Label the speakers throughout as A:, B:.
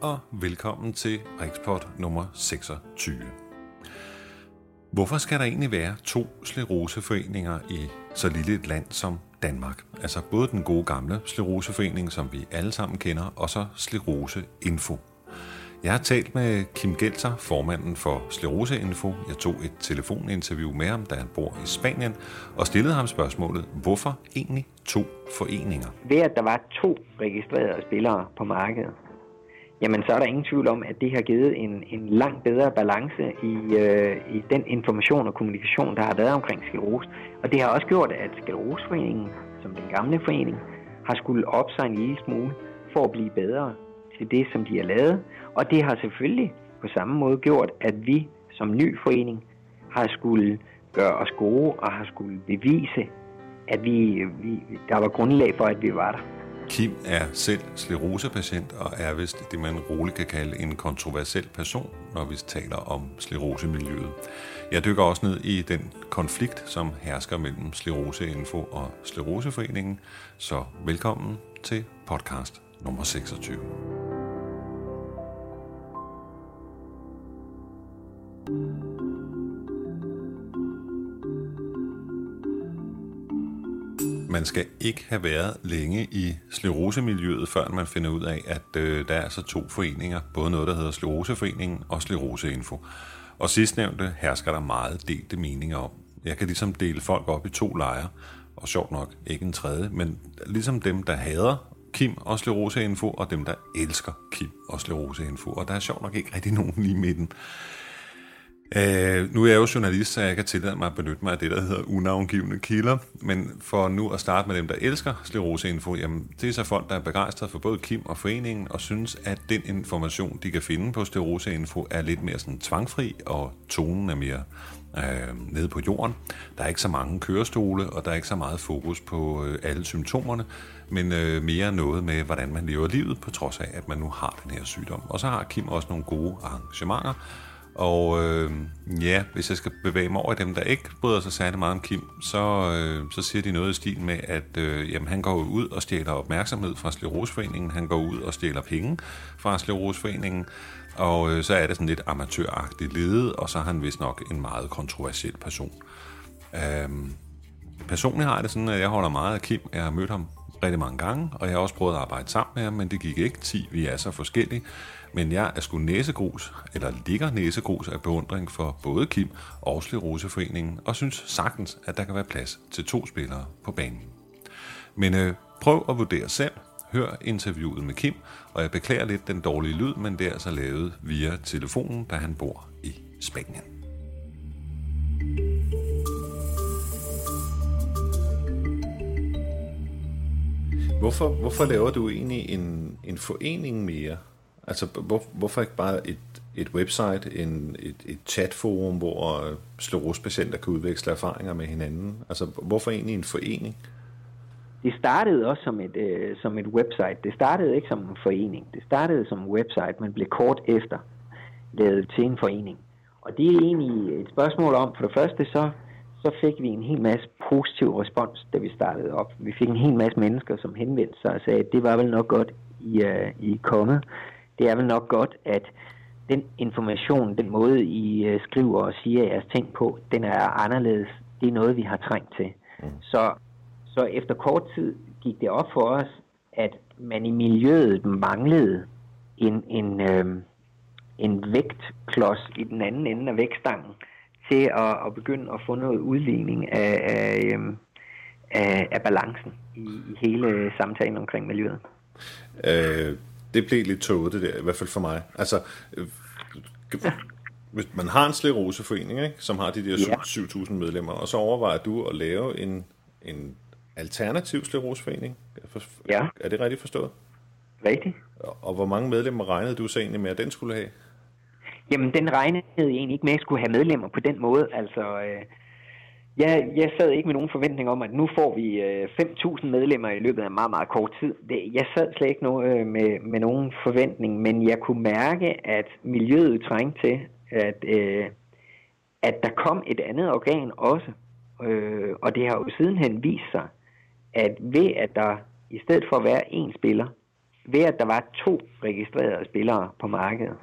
A: og velkommen til Rikspot nummer 26. Hvorfor skal der egentlig være to skleroseforeninger i så lille et land som Danmark? Altså både den gode gamle skleroseforening, som vi alle sammen kender, og så Sklerose Info. Jeg har talt med Kim Gelter, formanden for Sklerose Info. Jeg tog et telefoninterview med ham, da han bor i Spanien, og stillede ham spørgsmålet, hvorfor egentlig to foreninger?
B: Ved at der var to registrerede spillere på markedet, jamen så er der ingen tvivl om, at det har givet en, en langt bedre balance i, øh, i den information og kommunikation, der har været omkring sklerose. Og det har også gjort, at Skleroseforeningen, som den gamle forening, har skulle op sig en lille smule for at blive bedre til det, som de har lavet. Og det har selvfølgelig på samme måde gjort, at vi som ny forening har skulle gøre os gode og har skulle bevise, at vi, vi, der var grundlag for, at vi var der.
A: Kim er selv sklerosepatient og er vist det, man roligt kan kalde en kontroversiel person, når vi taler om sklerosemiljøet. Jeg dykker også ned i den konflikt, som hersker mellem Skleroseinfo og Skleroseforeningen, så velkommen til podcast nummer 26. man skal ikke have været længe i sklerosemiljøet, før man finder ud af, at øh, der er altså to foreninger, både noget, der hedder Skleroseforeningen og Skleroseinfo. Og sidstnævnte hersker der meget delte meninger om. Jeg kan ligesom dele folk op i to lejre, og sjovt nok ikke en tredje, men ligesom dem, der hader Kim og Skleroseinfo, og dem, der elsker Kim og Skleroseinfo. Og der er sjovt nok ikke rigtig nogen lige midten. Øh, nu er jeg jo journalist, så jeg kan tillade mig at benytte mig af det, der hedder unavngivende kilder. Men for nu at starte med dem, der elsker skleroseinfo, jamen det er så folk, der er begejstret for både Kim og foreningen, og synes, at den information, de kan finde på skleroseinfo, er lidt mere sådan tvangfri, og tonen er mere øh, nede på jorden. Der er ikke så mange kørestole, og der er ikke så meget fokus på øh, alle symptomerne, men øh, mere noget med, hvordan man lever livet, på trods af, at man nu har den her sygdom. Og så har Kim også nogle gode arrangementer, og øh, ja, hvis jeg skal bevæge mig over i dem, der ikke bryder sig særlig meget om Kim, så, øh, så siger de noget i stil med, at øh, jamen, han går ud og stjæler opmærksomhed fra Sleroseforeningen, han går ud og stjæler penge fra Sleroseforeningen, og øh, så er det sådan lidt amatøragtigt ledet, og så er han vist nok en meget kontroversiel person. Øh, personligt har jeg det sådan, at jeg holder meget af Kim. Jeg har mødt ham rigtig mange gange, og jeg har også prøvet at arbejde sammen med ham, men det gik ikke 10. Vi er så forskellige. Men jeg er sgu næsegrus, eller ligger næsegrus af beundring for både Kim og Roseforeningen, og synes sagtens, at der kan være plads til to spillere på banen. Men øh, prøv at vurdere selv. Hør interviewet med Kim, og jeg beklager lidt den dårlige lyd, men det er altså lavet via telefonen, da han bor i Spanien. Hvorfor, hvorfor laver du egentlig en, en forening mere? Altså, hvor, hvorfor ikke bare et, et website, en, et, et chatforum, hvor øh, sklerosepatienter kan udveksle erfaringer med hinanden? Altså, hvorfor egentlig en forening?
B: Det startede også som et, øh, som et website. Det startede ikke som en forening. Det startede som en website, men blev kort efter lavet til en forening. Og det er egentlig et spørgsmål om, for det første så, så fik vi en hel masse positiv respons, da vi startede op. Vi fik en hel masse mennesker, som henvendte sig og sagde, at det var vel nok godt, I, uh, I er kommet det er vel nok godt, at den information, den måde, I øh, skriver og siger jeres ting på, den er anderledes. Det er noget, vi har trængt til. Mm. Så, så efter kort tid gik det op for os, at man i miljøet manglede en, en, øh, en vægtklods i den anden ende af vægtstangen til at, at begynde at få noget udligning af, af, øh, af, af balancen i, i hele samtalen omkring miljøet.
A: Øh, det blev lidt tåget, det der, i hvert fald for mig. Altså, øh, hvis man har en skleroseforening, ikke, som har de der ja. 7.000 medlemmer, og så overvejer du at lave en, en alternativ skleroseforening. Ja. Er det rigtigt forstået?
B: Rigtigt.
A: Og, og hvor mange medlemmer regnede du så egentlig med, at den skulle have?
B: Jamen, den regnede egentlig ikke med, at jeg skulle have medlemmer på den måde. Altså, øh, jeg, jeg sad ikke med nogen forventning om, at nu får vi øh, 5.000 medlemmer i løbet af meget, meget kort tid. Det, jeg sad slet ikke no, øh, med, med nogen forventning, men jeg kunne mærke, at miljøet trængte til, at, øh, at der kom et andet organ også. Øh, og det har jo sidenhen vist sig, at ved at der i stedet for at være én spiller, ved at der var to registrerede spillere på markedet,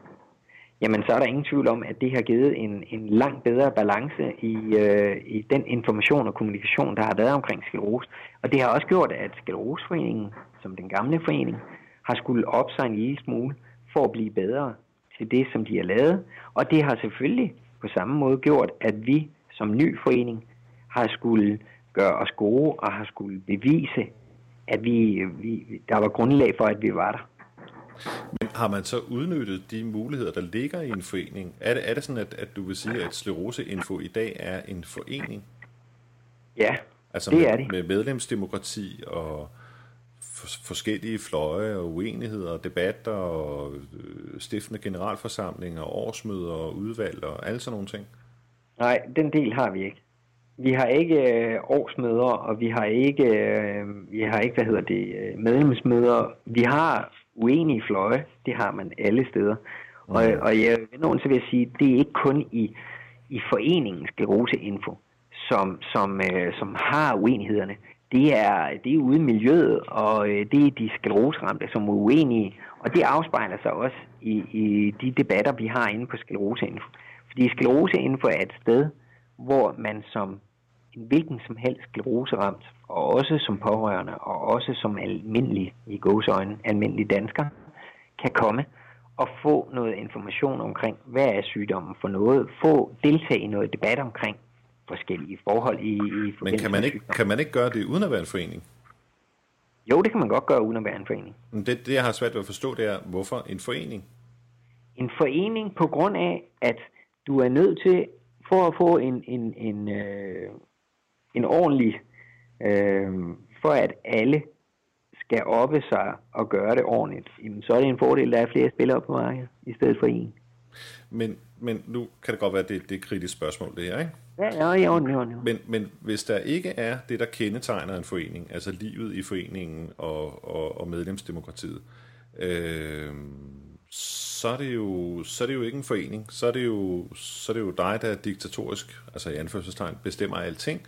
B: jamen så er der ingen tvivl om, at det har givet en, en langt bedre balance i, øh, i den information og kommunikation, der har været omkring sklerose. Og det har også gjort, at Skleroseforeningen, som den gamle forening, har skulle op sig en lille smule for at blive bedre til det, som de har lavet. Og det har selvfølgelig på samme måde gjort, at vi som ny forening har skulle gøre os gode og har skulle bevise, at vi, vi, der var grundlag for, at vi var der.
A: Men har man så udnyttet de muligheder, der ligger i en forening? Er det, er det sådan, at, at du vil sige, at Skleroseinfo i dag er en forening?
B: Ja,
A: altså
B: det
A: med,
B: er det.
A: Med medlemsdemokrati og for, forskellige fløje og uenigheder og debatter og øh, stiftende generalforsamlinger, årsmøder og udvalg og alle sådan nogle ting?
B: Nej, den del har vi ikke. Vi har ikke øh, årsmøder, og vi har ikke, øh, vi har ikke hvad hedder det, medlemsmøder. Vi har uenige fløje, det har man alle steder. Og, og jeg vil så vil jeg sige, det er ikke kun i, i foreningens skleroseinfo, som, som, øh, som har uenighederne. Det er, det er ude i miljøet, og øh, det er de skleroseramte, som er uenige. Og det afspejler sig også i, i de debatter, vi har inde på skleroseinfo. Fordi skleroseinfo er et sted, hvor man som hvilken som helst skleroseramt, og også som pårørende, og også som almindelig, i gåsøjne, almindelig dansker, kan komme og få noget information omkring, hvad er sygdommen for noget, få deltage i noget debat omkring forskellige forhold i, i
A: Men kan man, ikke, kan man ikke gøre det uden at være en forening?
B: Jo, det kan man godt gøre uden at være en forening.
A: Men det, det jeg har svært ved at forstå, det er, hvorfor en forening?
B: En forening på grund af, at du er nødt til, for at få en, en, en, øh, en ordentlig, øh, for at alle skal oppe sig og gøre det ordentligt, jamen, så er det en fordel, at der er flere spillere på markedet, i stedet for en.
A: Men, men nu kan det godt være, at det, det er et kritisk spørgsmål, det her, ikke?
B: Ja, ja, jo, jo, jo.
A: Men, men hvis der ikke er det, der kendetegner en forening, altså livet i foreningen og, og, og medlemsdemokratiet, øh, så er, det jo, så er det jo ikke en forening. Så er det jo, så er det jo dig, der er diktatorisk, altså i anførselstegn, bestemmer alting,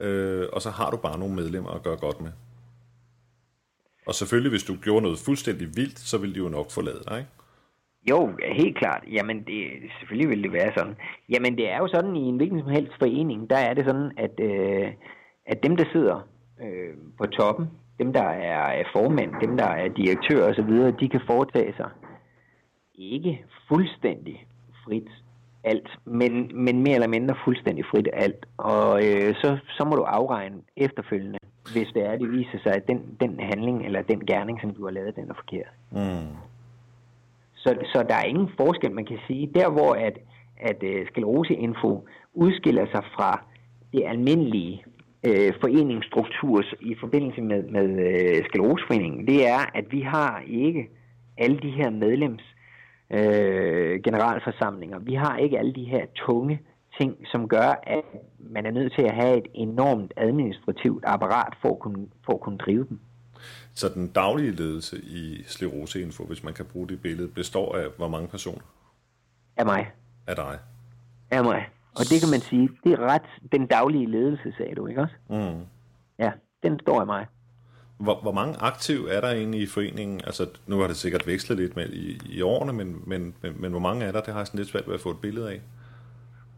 A: øh, og så har du bare nogle medlemmer at gøre godt med. Og selvfølgelig, hvis du gjorde noget fuldstændig vildt, så ville de jo nok forlade dig, ikke?
B: Jo, helt klart. Jamen, det, selvfølgelig vil det være sådan. Jamen, det er jo sådan, i en hvilken som helst forening, der er det sådan, at, øh, at dem, der sidder øh, på toppen, dem, der er formænd, dem, der er direktør osv., de kan foretage sig ikke fuldstændig frit alt, men, men mere eller mindre fuldstændig frit alt. Og øh, så, så må du afregne efterfølgende, hvis det er, det viser sig, at den, den handling eller den gerning, som du har lavet, den er forkert. Mm. Så, så der er ingen forskel, man kan sige. Der hvor at, at uh, skleroseinfo udskiller sig fra det almindelige øh, foreningsstruktur i forbindelse med, med øh, skleroseforeningen, det er, at vi har ikke alle de her medlems øh, generalforsamlinger. Vi har ikke alle de her tunge ting, som gør, at man er nødt til at have et enormt administrativt apparat for at kunne, for at kunne drive dem.
A: Så den daglige ledelse i Skleroseinfo, hvis man kan bruge det billede, består af hvor mange personer?
B: Af mig.
A: Af dig?
B: Af mig. Og det kan man sige, det er ret den daglige ledelse, sagde du, ikke også? Mm. Ja, den står af mig.
A: Hvor, hvor mange aktiv er der egentlig i foreningen? Altså, nu har det sikkert vekslet lidt med i, i årene, men, men, men, men hvor mange er der? Det har jeg sådan lidt svært ved at få et billede af.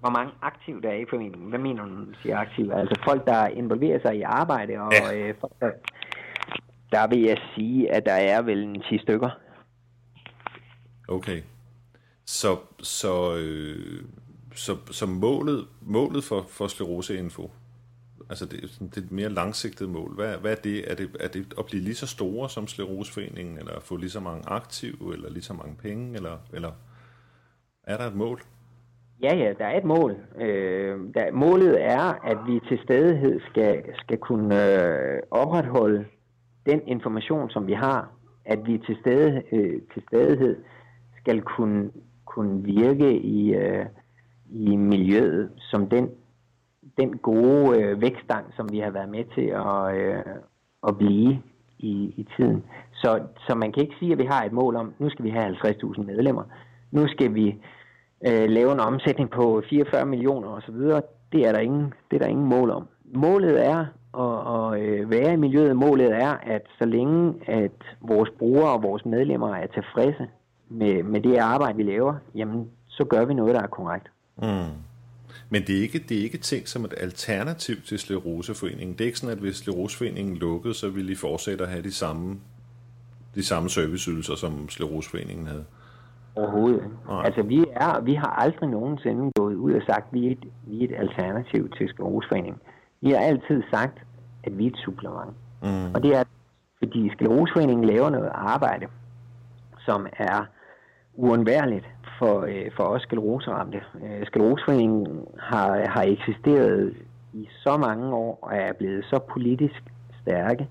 B: Hvor mange aktive der er i foreningen? Hvad mener du, når du siger aktive? Altså folk, der involverer sig i arbejde, og ja. øh, folk, der, der vil jeg sige, at der er vel en 10 stykker.
A: Okay. Så, så, øh, så, så målet, målet for, for skleroseinfo, altså det, det er et mere langsigtet mål. Hvad, hvad er det? Er, det? er det at blive lige så store som Sleroseforeningen, eller få lige så mange aktive, eller lige så mange penge, eller, eller er der et mål?
B: Ja, ja, der er et mål. Øh, der, målet er, at vi til stadighed skal, skal kunne øh, opretholde den information, som vi har, at vi til, stede, øh, til stadighed skal kunne, kunne virke i, øh, i miljøet som den, den gode øh, vækstang, som vi har været med til at, øh, at blive i, i tiden. Så, så man kan ikke sige, at vi har et mål om, nu skal vi have 50.000 medlemmer, nu skal vi øh, lave en omsætning på 44 millioner osv., det er der ingen, det er der ingen mål om. målet er at, at øh, være i miljøet. Målet er, at så længe at vores brugere og vores medlemmer er tilfredse med, med det arbejde, vi laver, jamen, så gør vi noget, der er korrekt. Mm.
A: Men det er, ikke, det er ikke tænkt som et alternativ til Sleroseforeningen. Det er ikke sådan, at hvis Sleroseforeningen lukkede, så ville I fortsætte at have de samme, de samme serviceydelser, som Sleroseforeningen havde?
B: Overhovedet. Nej. Altså, vi, er, vi har aldrig nogensinde gået ud og sagt, at vi er et, vi er et alternativ til Skleroseforeningen. Vi har altid sagt, at vi er et supplement. Mm. Og det er, fordi Skleroseforeningen laver noget arbejde, som er uundværligt for, øh, for os skleroseramte. Øh, Skleroseforeningen har, har eksisteret i så mange år og er blevet så politisk stærke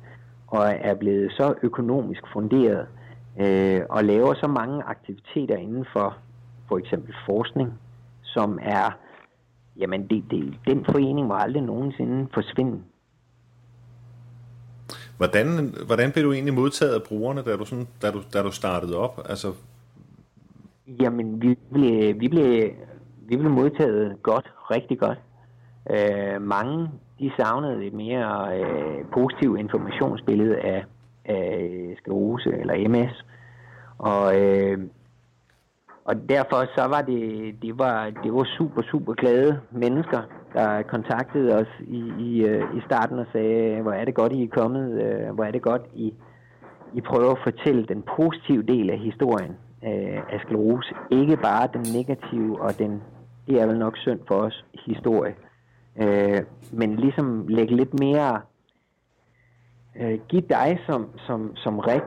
B: og er blevet så økonomisk funderet øh, og laver så mange aktiviteter inden for for eksempel forskning, som er, jamen det, det, den forening må aldrig nogensinde forsvinde.
A: Hvordan, hvordan blev du egentlig modtaget af brugerne, da du, sådan, da du, da du startede op? Altså...
B: Jamen, vi blev, vi, blev, vi blev modtaget godt, rigtig godt. Øh, mange de savnede et mere øh, positivt informationsbillede af, af sklerose eller MS. Og, øh, og derfor så var det, det var, det var super, super glade mennesker, der kontaktede os i, i, øh, i starten og sagde, hvor er det godt, I er kommet, øh, hvor er det godt, I, I prøver at fortælle den positive del af historien øh, af sklerose, ikke bare den negative og den, det er vel nok synd for os, historie, øh, men ligesom lægge lidt mere, øh, give dig som, som, som Rex,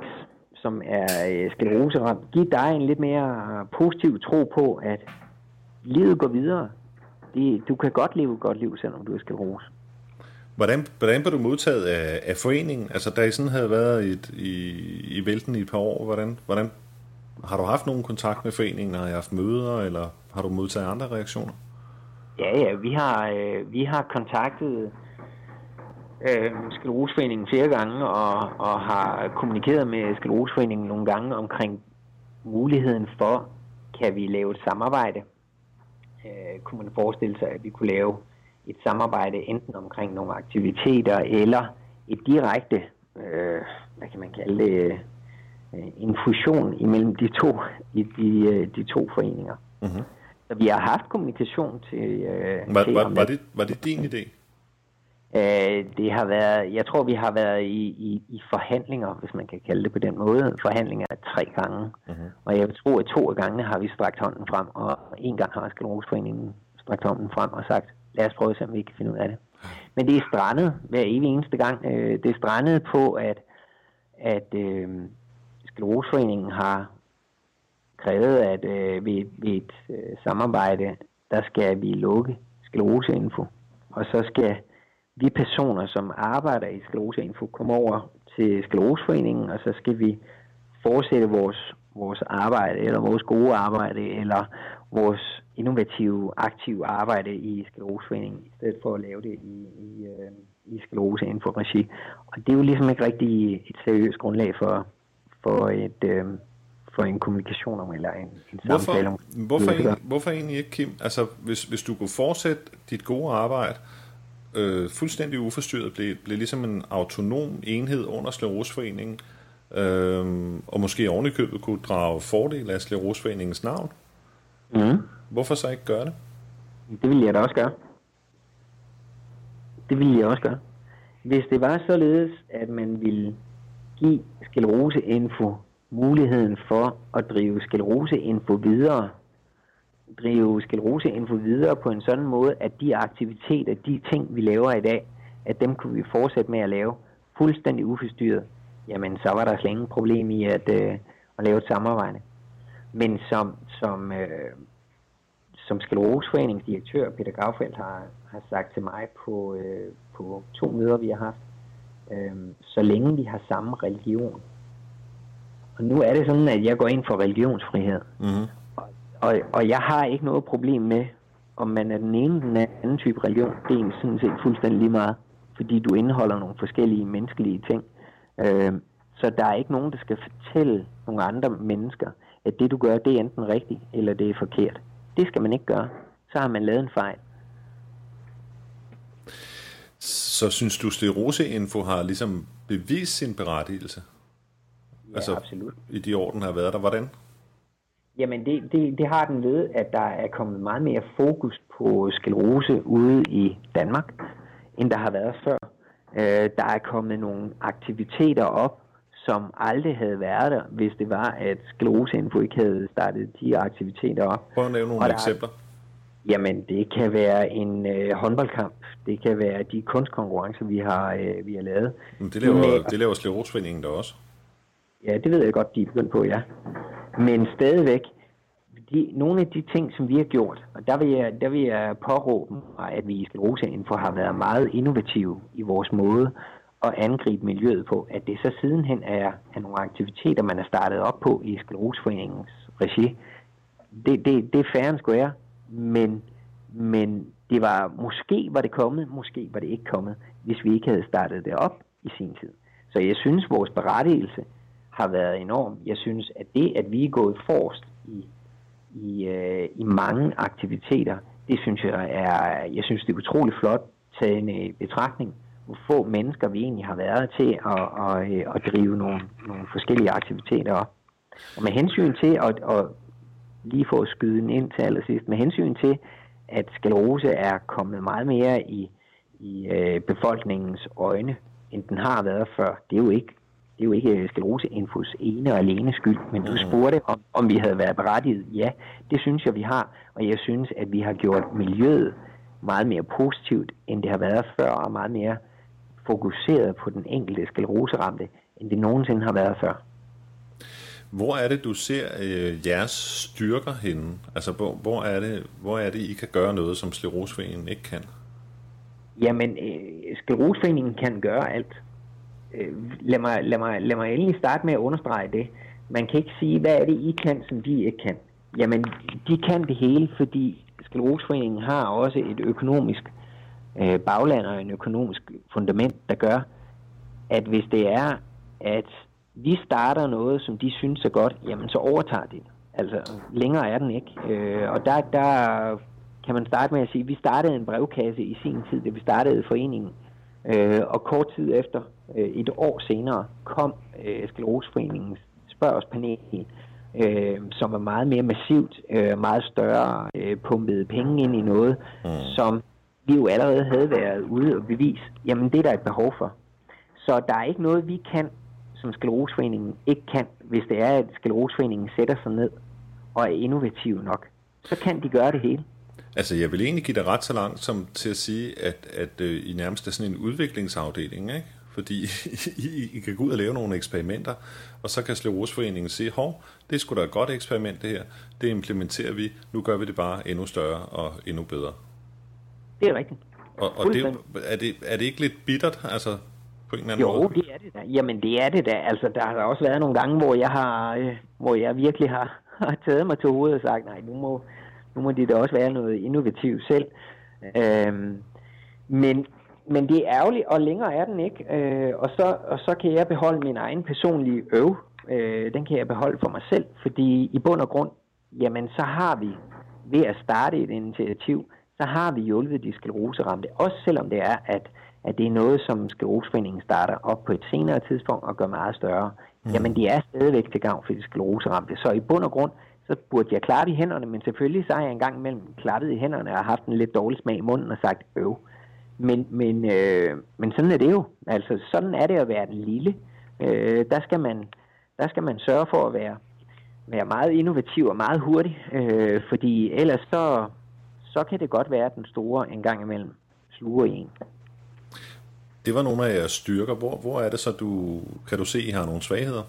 B: som er øh, skleroseramt, give dig en lidt mere øh, positiv tro på, at livet går videre. Det, du kan godt leve et godt liv, selvom du er sklerose.
A: Hvordan, hvordan blev du modtaget af, af foreningen? Altså, da I sådan havde været i, i, i vælten i et par år, hvordan, hvordan har du haft nogen kontakt med foreningen? Har I haft møder, eller har du modtaget andre reaktioner?
B: Ja, ja, vi har, øh, vi har kontaktet øh, Skleroseforeningen flere gange og, og har kommunikeret med Skleroseforeningen nogle gange omkring muligheden for, kan vi lave et samarbejde? Øh, kunne man forestille sig, at vi kunne lave et samarbejde enten omkring nogle aktiviteter eller et direkte, øh, hvad kan man kalde det, en fusion imellem de to, i de, øh, de to foreninger. Mm-hmm. Så vi har haft kommunikation til... Øh,
A: var, til var, var, det, var det din idé?
B: Øh, det har været, jeg tror, vi har været i, i, i forhandlinger, hvis man kan kalde det på den måde. Forhandlinger tre gange. Uh-huh. Og jeg tror, at to af gangene har vi strakt hånden frem, og en gang har Skalorosforeningen strakt hånden frem og sagt, lad os prøve at se, om vi kan finde ud af det. Men det er strandet hver evig eneste gang. Øh, det er strandet på, at, at øh, Sklerosforeningen har krævet, at øh, ved, ved et øh, samarbejde, der skal vi lukke skleroseinfo. Og så skal vi personer, som arbejder i Skleroseinfo, komme over til Skleroseforeningen, og så skal vi fortsætte vores, vores arbejde, eller vores gode arbejde, eller vores innovative, aktive arbejde i Skleroseforeningen, i stedet for at lave det i, i, øh, i Skleroseinfo-regi. Og det er jo ligesom ikke rigtig et seriøst grundlag for, for et... Øh, for en kommunikation om, eller en, en
A: hvorfor, samtale om. Hvorfor, egentlig, hvorfor egentlig ikke, Kim? Altså, hvis, hvis du kunne fortsætte dit gode arbejde, øh, fuldstændig uforstyrret, blev, blev ligesom en autonom enhed under Skleroseforeningen, øh, og måske ovenikøbet kunne drage fordel af Skleroseforeningens navn. Mm. Hvorfor så ikke gøre det?
B: Det ville jeg da også gøre. Det ville jeg også gøre. Hvis det var således, at man ville give skleroseinfo muligheden for at drive skleroseinfo videre, drive skleroseinfo videre på en sådan måde, at de aktiviteter, de ting, vi laver i dag, at dem kunne vi fortsætte med at lave fuldstændig uforstyrret, jamen så var der slet ingen problem i at, øh, at lave et samarbejde. Men som, som, øh, som Skleroseforeningens direktør, Peter Gaufeldt, har, har sagt til mig på, øh, på to møder, vi har haft, øh, så længe vi har samme religion, og nu er det sådan, at jeg går ind for religionsfrihed. Mm-hmm. Og, og jeg har ikke noget problem med, om man er den ene eller den anden type religion. Det er sådan set fuldstændig lige meget, fordi du indeholder nogle forskellige menneskelige ting. Øh, så der er ikke nogen, der skal fortælle nogle andre mennesker, at det du gør, det er enten rigtigt, eller det er forkert. Det skal man ikke gøre. Så har man lavet en fejl.
A: Så synes du, Steroseinfo har ligesom bevist sin berettigelse?
B: Ja, altså, absolut.
A: I de år, den har været der. Hvordan?
B: Jamen, det, det, det har den ved, at der er kommet meget mere fokus på sklerose ude i Danmark, end der har været før. Øh, der er kommet nogle aktiviteter op, som aldrig havde været der, hvis det var, at Skleroseinfo ikke havde startet de aktiviteter op.
A: Prøv at nævne nogle eksempler.
B: Jamen, det kan være en øh, håndboldkamp. Det kan være de kunstkonkurrencer, vi har, øh, vi har lavet.
A: Men det laver, det laver Sklerosforeningen der også.
B: Ja, det ved jeg godt, de er begyndt på, ja. Men stadigvæk, de, nogle af de ting, som vi har gjort, og der vil jeg, der vil jeg påråbe, at vi i Skleroseinfo har været meget innovative i vores måde at angribe miljøet på, at det så sidenhen er, er nogle aktiviteter, man har startet op på i Skleroseforeningens regi. Det, det, det er fair and square, men, men det var, måske var det kommet, måske var det ikke kommet, hvis vi ikke havde startet det op i sin tid. Så jeg synes, vores berettigelse har været enorm. Jeg synes, at det, at vi er gået forrest i, i, øh, i mange aktiviteter, det synes jeg er, jeg synes, det er utrolig flot taget i betragtning, hvor få mennesker vi egentlig har været til at, at, øh, at drive nogle, nogle forskellige aktiviteter op. Og med hensyn til at, at lige få skyden ind til allersidst, med hensyn til, at sklerose er kommet meget mere i, i øh, befolkningens øjne, end den har været før. Det er jo ikke det er jo ikke skleroseinfos ene og alene skyld, men du mm. spurgte, om, om vi havde været berettiget. Ja, det synes jeg, vi har, og jeg synes, at vi har gjort miljøet meget mere positivt, end det har været før, og meget mere fokuseret på den enkelte skleroseramte, end det nogensinde har været før.
A: Hvor er det, du ser øh, jeres styrker henne? Altså, hvor, hvor, er det, hvor er det, I kan gøre noget, som Skleroseforeningen ikke kan?
B: Jamen, øh, Skleroseforeningen kan gøre alt. Øh, lad, mig, lad, mig, lad mig endelig starte med at understrege det. Man kan ikke sige, hvad er det, I kan, som de ikke kan. Jamen, de kan det hele, fordi Skleroseforeningen har også et økonomisk øh, bagland og en økonomisk fundament, der gør, at hvis det er, at vi starter noget, som de synes er godt, jamen så overtager de det. Altså, længere er den ikke. Øh, og der, der kan man starte med at sige, at vi startede en brevkasse i sin tid, da vi startede foreningen. Øh, og kort tid efter, øh, et år senere, kom øh, Skleroseforeningens spørgsmålspanel, øh, som var meget mere massivt, øh, meget større, øh, pumpede penge ind i noget, mm. som vi jo allerede havde været ude og bevise, jamen det er der et behov for. Så der er ikke noget, vi kan, som Skleroseforeningen ikke kan, hvis det er, at Skleroseforeningen sætter sig ned og er innovativ nok. Så kan de gøre det hele.
A: Altså, jeg vil egentlig give dig ret så langt som til at sige, at, at uh, I nærmest er sådan en udviklingsafdeling, ikke? Fordi I, I kan gå ud og lave nogle eksperimenter, og så kan Skleroseforeningen sige, hov, det er sgu da et godt eksperiment det her, det implementerer vi, nu gør vi det bare endnu større og endnu bedre.
B: Det er rigtigt.
A: Og, og det, er, det, er det ikke lidt bittert, altså på en eller anden
B: jo,
A: måde?
B: Jo, det er det da. Jamen, det er det da. Altså, der har også været nogle gange, hvor jeg har, øh, hvor jeg virkelig har, har taget mig til hovedet og sagt, nej, nu må, nu må det da også være noget innovativt selv. Øhm, men, men det er ærgerligt, og længere er den ikke. Øh, og, så, og så kan jeg beholde min egen personlige øv. Øh, den kan jeg beholde for mig selv, fordi i bund og grund, jamen så har vi ved at starte et initiativ, så har vi hjulpet de skleroseramte, også selvom det er, at, at det er noget, som Skleroseforeningen starter op på et senere tidspunkt og gør meget større. Mm. Jamen, de er stadigvæk til gavn for de skleroseramte. Så i bund og grund, så burde jeg klappe i hænderne, men selvfølgelig så har jeg engang imellem klappet i hænderne og haft en lidt dårlig smag i munden og sagt øv. Men, men, øh, men sådan er det jo. Altså, sådan er det at være den lille. Øh, der, skal man, der skal man sørge for at være, være meget innovativ og meget hurtig, øh, fordi ellers så, så kan det godt være, at den store en gang imellem sluger en.
A: Det var nogle af jeres styrker. Hvor, hvor er det så, du kan du se, I har nogle svagheder?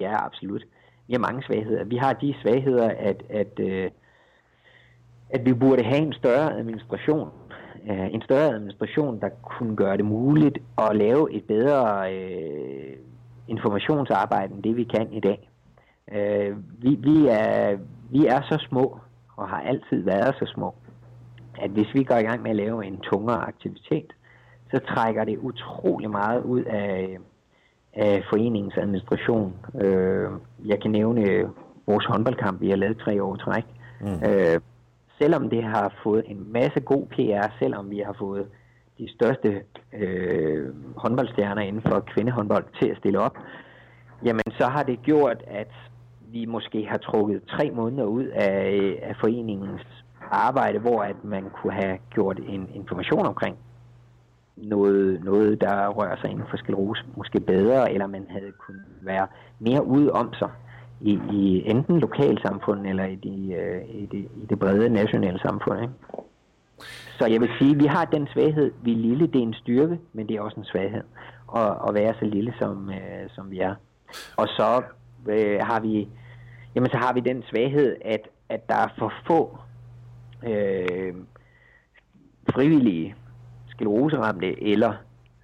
B: Ja, absolut. Vi har mange svagheder. Vi har de svagheder, at, at, øh, at vi burde have en større administration. Øh, en større administration, der kunne gøre det muligt at lave et bedre øh, informationsarbejde, end det vi kan i dag. Øh, vi, vi, er, vi er så små, og har altid været så små, at hvis vi går i gang med at lave en tungere aktivitet, så trækker det utrolig meget ud af, af foreningens administration. Øh, jeg kan nævne vores håndboldkamp, vi har lavet tre år træk. Mm. Øh, selvom det har fået en masse god PR, selvom vi har fået de største øh, håndboldstjerner inden for kvindehåndbold til at stille op, jamen så har det gjort, at vi måske har trukket tre måneder ud af, af foreningens arbejde, hvor at man kunne have gjort en information omkring noget, noget der rører sig inden for sklerose måske bedre, eller man havde kunnet være mere ude om sig i, i enten lokalsamfundet eller i, de, øh, i, det, i det brede nationale samfund. Ikke? Så jeg vil sige, at vi har den svaghed, vi er lille, det er en styrke, men det er også en svaghed at, at være så lille, som, øh, som vi er. Og så øh, har vi jamen så har vi den svaghed, at, at der er for få øh, frivillige skleroseramte eller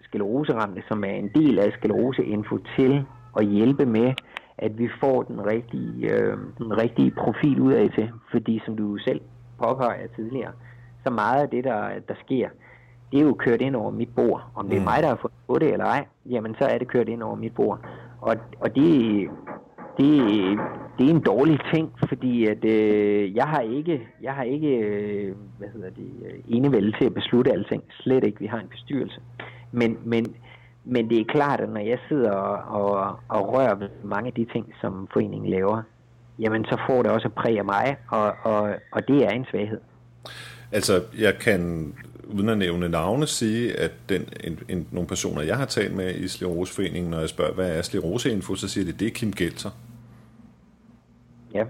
B: skleroseramte, som er en del af skleroseinfo til at hjælpe med, at vi får den rigtige, øh, den rigtige profil ud af til. Fordi som du selv påpeger tidligere, så meget af det, der, der sker, det er jo kørt ind over mit bord. Om det er mm. mig, der har fået på det eller ej, jamen så er det kørt ind over mit bord. Og, og det, det, det er en dårlig ting, fordi at, øh, jeg har ikke, jeg har ikke øh, hvad hedder det, øh, enevælde til at beslutte alting. Slet ikke, vi har en bestyrelse. Men, men, men det er klart, at når jeg sidder og, og, og rører ved mange af de ting, som foreningen laver, jamen så får det også præg af mig, og, og, og det er en svaghed.
A: Altså, jeg kan uden at nævne navne, sige, at den, en, en, nogle personer, jeg har talt med i Sleroseforeningen, når jeg spørger, hvad er Sleroseinfo, så siger de, det er Kim Gelter.
B: Ja.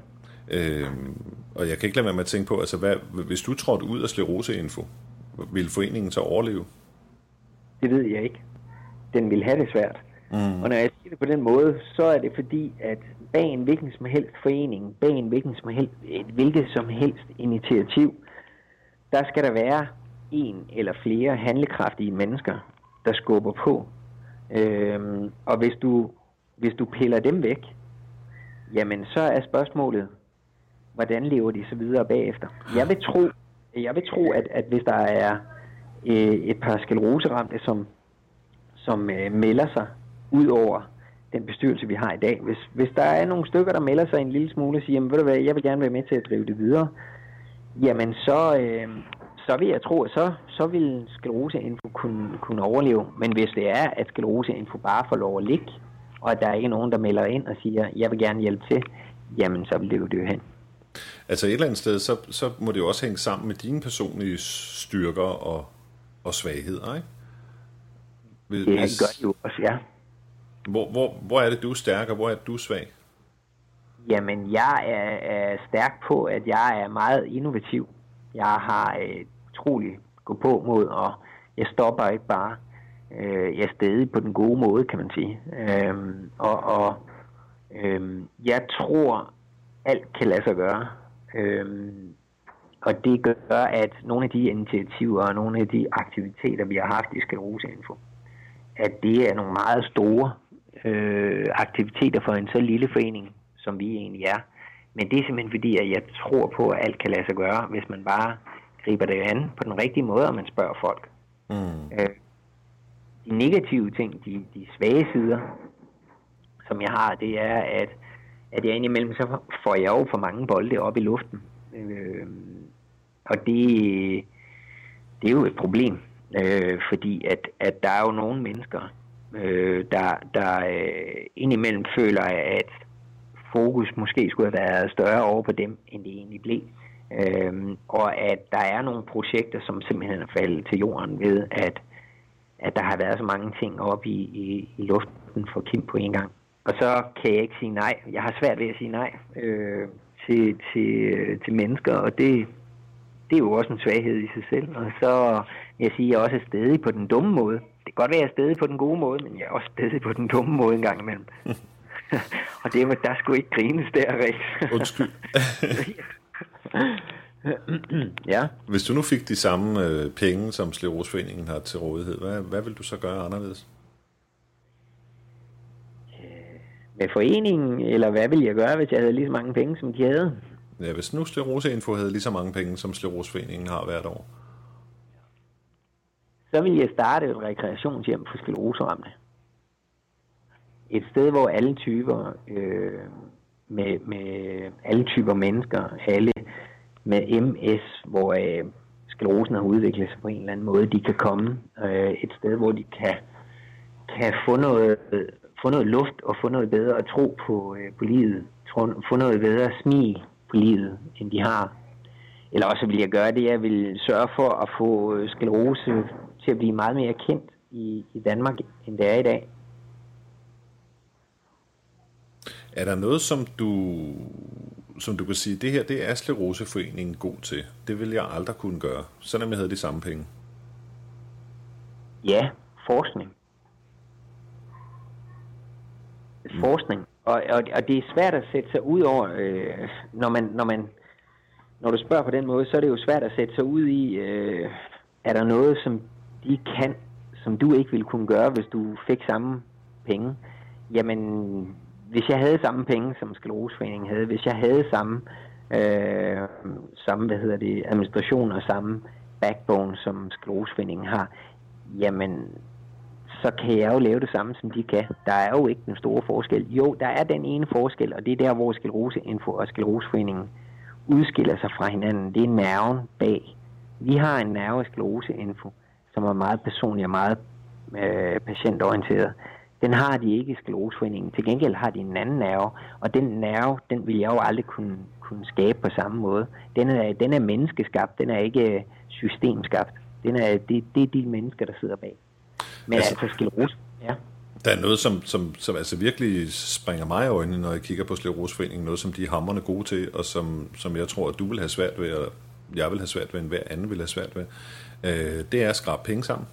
A: Øhm, og jeg kan ikke lade være med at tænke på, altså hvad, hvis du trådte ud af Sleroseinfo, vil foreningen så overleve?
B: Det ved jeg ikke. Den vil have det svært. Mm. Og når jeg siger det på den måde, så er det fordi, at bag en hvilken som helst forening, bag en hvilken som helst, et hvilket som helst initiativ, der skal der være en eller flere handlekraftige mennesker, der skubber på. Øhm, og hvis du, hvis du piller dem væk, jamen så er spørgsmålet, hvordan lever de så videre bagefter? Jeg vil tro, jeg vil tro at, at hvis der er øh, et par skeleroseramte, som, som øh, melder sig ud over den bestyrelse, vi har i dag. Hvis, hvis der er nogle stykker, der melder sig en lille smule og siger, jamen, ved du hvad, jeg vil gerne være med til at drive det videre, jamen så, øh, så vil jeg tro, at så, så vil skleroseinfo kunne, kunne overleve. Men hvis det er, at skleroseinfo bare får lov at ligge, og at der er ikke nogen, der melder ind og siger, jeg vil gerne hjælpe til, jamen så vil det jo dø hen.
A: Altså et eller andet sted, så, så må det jo også hænge sammen med dine personlige styrker og, og svagheder, ikke?
B: Hvis, det gør det jo også, ja.
A: Hvor, hvor, hvor er det, du er stærk, og hvor er det, du er svag?
B: Jamen, jeg er, er stærk på, at jeg er meget innovativ. Jeg har øh, utrolig gå på mod, og jeg stopper ikke bare. Øh, jeg er stadig på den gode måde, kan man sige. Øh, og og øh, jeg tror, alt kan lade sig gøre. Øh, og det gør, at nogle af de initiativer og nogle af de aktiviteter, vi har haft i Skleroseinfo, at det er nogle meget store øh, aktiviteter for en så lille forening, som vi egentlig er. Men det er simpelthen fordi, at jeg tror på, at alt kan lade sig gøre, hvis man bare griber det an på den rigtige måde, og man spørger folk. Mm. Øh, de negative ting, de, de svage sider, som jeg har, det er, at, at jeg indimellem, så får jeg jo for mange bolde op i luften. Øh, og det, det er jo et problem, øh, fordi at, at der er jo nogle mennesker, øh, der, der øh, indimellem føler, at fokus måske skulle have været større over på dem, end det egentlig blev. Øhm, og at der er nogle projekter, som simpelthen er faldet til jorden ved, at, at der har været så mange ting op i, i, i luften for Kim på en gang. Og så kan jeg ikke sige nej. Jeg har svært ved at sige nej øh, til, til, øh, til mennesker, og det, det er jo også en svaghed i sig selv. Og så vil jeg sige, at jeg også er stedig på den dumme måde. Det kan godt være, at jeg er stedig på den gode måde, men jeg er også stedig på den dumme måde en gang imellem. og det var, der skulle ikke grines der, Rik.
A: Undskyld.
B: ja.
A: Hvis du nu fik de samme øh, penge, som Slerosforeningen har til rådighed, hvad, hvad vil du så gøre anderledes?
B: Øh, med foreningen, eller hvad vil jeg gøre, hvis jeg havde lige så mange penge, som de havde?
A: Ja, hvis nu Skleroseinfo havde lige så mange penge, som Slerosforeningen har hvert år.
B: Så vil jeg starte et rekreationshjem for skleroseramte. Et sted, hvor alle typer øh, med, med alle typer mennesker, alle med MS, hvor øh, sklerosen har udviklet sig på en eller anden måde, de kan komme øh, et sted, hvor de kan, kan få, noget, få noget luft og få noget bedre at tro på, øh, på livet, få noget bedre smil på livet, end de har. Eller også vil jeg gøre det, jeg vil sørge for at få øh, sklerose til at blive meget mere kendt i, i Danmark, end det er i dag.
A: Er der noget, som du, som du kan sige, det her det er Skleroseforeningen god til? Det vil jeg aldrig kunne gøre, selvom jeg havde de samme penge.
B: Ja, forskning. Mm. Forskning. Og, og, og det er svært at sætte sig ud over, øh, når, man, når, man, når du spørger på den måde, så er det jo svært at sætte sig ud i, øh, er der noget, som de kan, som du ikke ville kunne gøre, hvis du fik samme penge? Jamen, hvis jeg havde samme penge, som Skleroseforeningen havde, hvis jeg havde samme, øh, samme hvad hedder det, administration og samme backbone, som Skleroseforeningen har, jamen, så kan jeg jo lave det samme, som de kan. Der er jo ikke den store forskel. Jo, der er den ene forskel, og det er der, hvor Skleroseinfo og Skleroseforeningen udskiller sig fra hinanden. Det er nerven bag. Vi har en nerve i Skleroseinfo, som er meget personlig og meget øh, patientorienteret. Den har de ikke i Skleroseforeningen. Til gengæld har de en anden nerve, og den nerve, den vil jeg jo aldrig kunne, kunne skabe på samme måde. Den er, den er menneskeskabt, den er ikke systemskabt. Den er, det, det er de mennesker, der sidder bag. Men altså, altså sklerose, ja.
A: Der er noget, som, som, som altså virkelig springer mig i øjnene, når jeg kigger på Skleroseforeningen, noget som de er hammerne gode til, og som, som jeg tror, at du vil have svært ved, og jeg vil have svært ved, en hver anden vil have svært ved, øh, det er at skrabe penge sammen.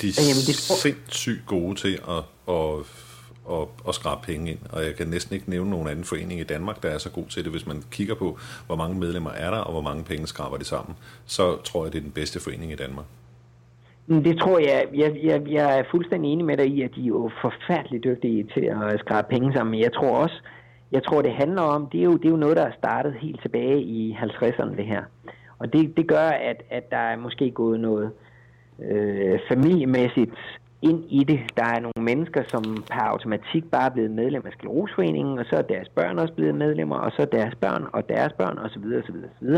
A: De er Jamen, det sindssygt gode til at, at, at, at skrabe penge ind, og jeg kan næsten ikke nævne nogen anden forening i Danmark, der er så god til det. Hvis man kigger på, hvor mange medlemmer er der, og hvor mange penge skraber de sammen, så tror jeg, det er den bedste forening i Danmark.
B: Mm, det tror jeg, jeg, jeg, jeg er fuldstændig enig med dig i, at de er jo forfærdeligt dygtige til at skrabe penge sammen. Men jeg tror også, jeg tror det handler om, det er jo, det er jo noget, der er startet helt tilbage i 50'erne det her. Og det, det gør, at, at der er måske gået noget øh, familiemæssigt ind i det. Der er nogle mennesker, som per automatik bare er blevet medlem af Skleroseforeningen, og så er deres børn også blevet medlemmer, og så er deres børn og deres børn osv. osv., osv.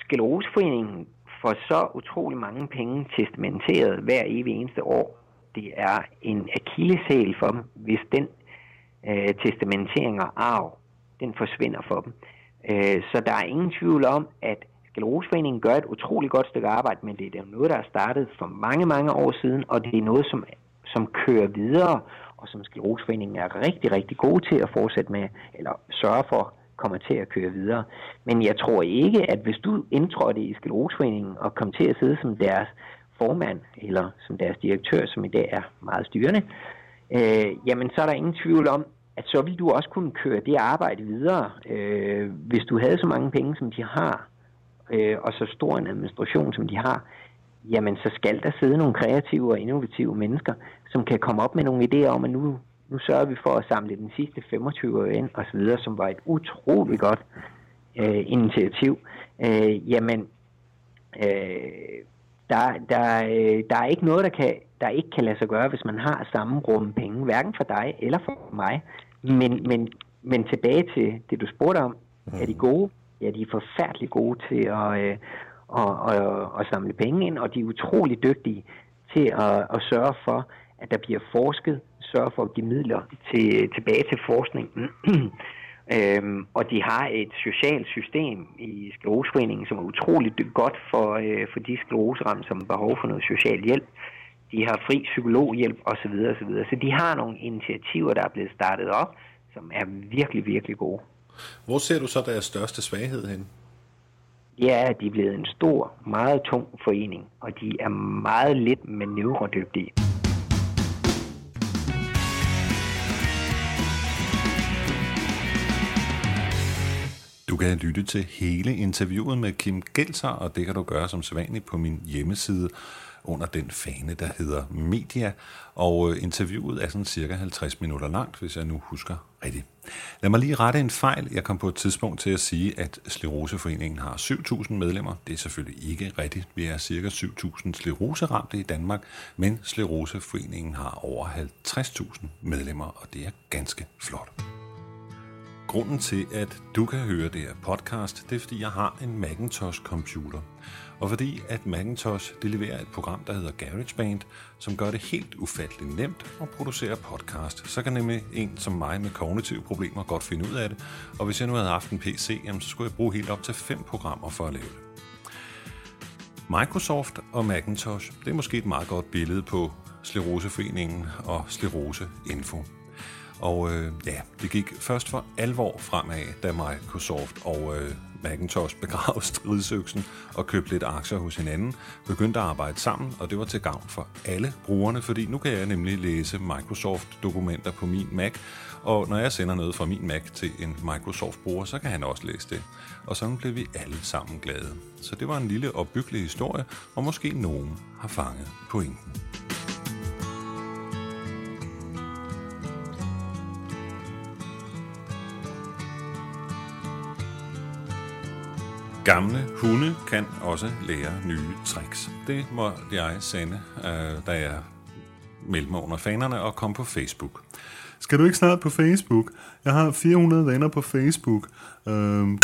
B: Skleroseforeningen får så utrolig mange penge testamenteret hver evig eneste år. Det er en akilleshæl for dem, hvis den øh, testamentering og arv, den forsvinder for dem. Øh, så der er ingen tvivl om, at Skleroseforeningen gør et utroligt godt stykke arbejde, men det er noget, der er startet for mange, mange år siden, og det er noget, som, som kører videre, og som Skleroseforeningen er rigtig, rigtig god til at fortsætte med, eller sørge for kommer til at køre videre. Men jeg tror ikke, at hvis du indtrådte i Skleroseforeningen og kom til at sidde som deres formand, eller som deres direktør, som i dag er meget styrende, øh, jamen så er der ingen tvivl om, at så vil du også kunne køre det arbejde videre, øh, hvis du havde så mange penge, som de har, øh, og så stor en administration, som de har, jamen så skal der sidde nogle kreative og innovative mennesker, som kan komme op med nogle idéer om, at nu nu sørger vi for at samle den sidste 25 ind og så videre, som var et utroligt godt øh, initiativ. Øh, jamen, øh, der, der, øh, der er ikke noget, der, kan, der ikke kan lade sig gøre, hvis man har samme rum penge, hverken for dig eller for mig. Men, men, men tilbage til det, du spurgte om. Er de gode? Ja, de er forfærdeligt gode til at, øh, at, at, at samle penge ind, og de er utrolig dygtige til at, at sørge for, at der bliver forsket sørge for at give midler til, tilbage til forskning. øhm, og de har et socialt system i Skleroseforeningen, som er utroligt godt for, øh, for de skleroseramme, som har behov for noget social hjælp. De har fri psykologhjælp osv. osv. Så de har nogle initiativer, der er blevet startet op, som er virkelig, virkelig gode.
A: Hvor ser du så deres største svaghed hen?
B: Ja, de er blevet en stor, meget tung forening, og de er meget lidt manøvredygtige.
A: Du kan lytte til hele interviewet med Kim Gelser, og det kan du gøre som sædvanligt på min hjemmeside under den fane, der hedder Media. Og øh, interviewet er sådan cirka 50 minutter langt, hvis jeg nu husker rigtigt. Lad mig lige rette en fejl. Jeg kom på et tidspunkt til at sige, at Sleroseforeningen har 7.000 medlemmer. Det er selvfølgelig ikke rigtigt. Vi er cirka 7.000 skleroseramte i Danmark, men Sleroseforeningen har over 50.000 medlemmer, og det er ganske flot. grunden til, at du kan høre det her podcast, det er, fordi jeg har en Macintosh-computer. Og fordi at Macintosh det leverer et program, der hedder GarageBand, som gør det helt ufatteligt nemt at producere podcast. Så kan nemlig en som mig med kognitive problemer godt finde ud af det. Og hvis jeg nu havde haft en PC, jamen, så skulle jeg bruge helt op til fem programmer for at lave det. Microsoft og Macintosh, det er måske et meget godt billede på Sleroseforeningen og Slerose Info. Og øh, ja, det gik først for alvor fremad, da Microsoft og øh, Macintosh begravede stridsøksen og købte lidt aktier hos hinanden, begyndte at arbejde sammen, og det var til gavn for alle brugerne, fordi nu kan jeg nemlig læse Microsoft-dokumenter på min Mac, og når jeg sender noget fra min Mac til en Microsoft-bruger, så kan han også læse det. Og sådan blev vi alle sammen glade. Så det var en lille opbyggelig historie, og måske nogen har fanget pointen. Gamle hunde kan også lære nye tricks. Det må jeg sende, øh, da jeg meldte mig under fanerne og kom på Facebook.
C: Skal du ikke snart på Facebook? Jeg har 400 venner på Facebook. Øh,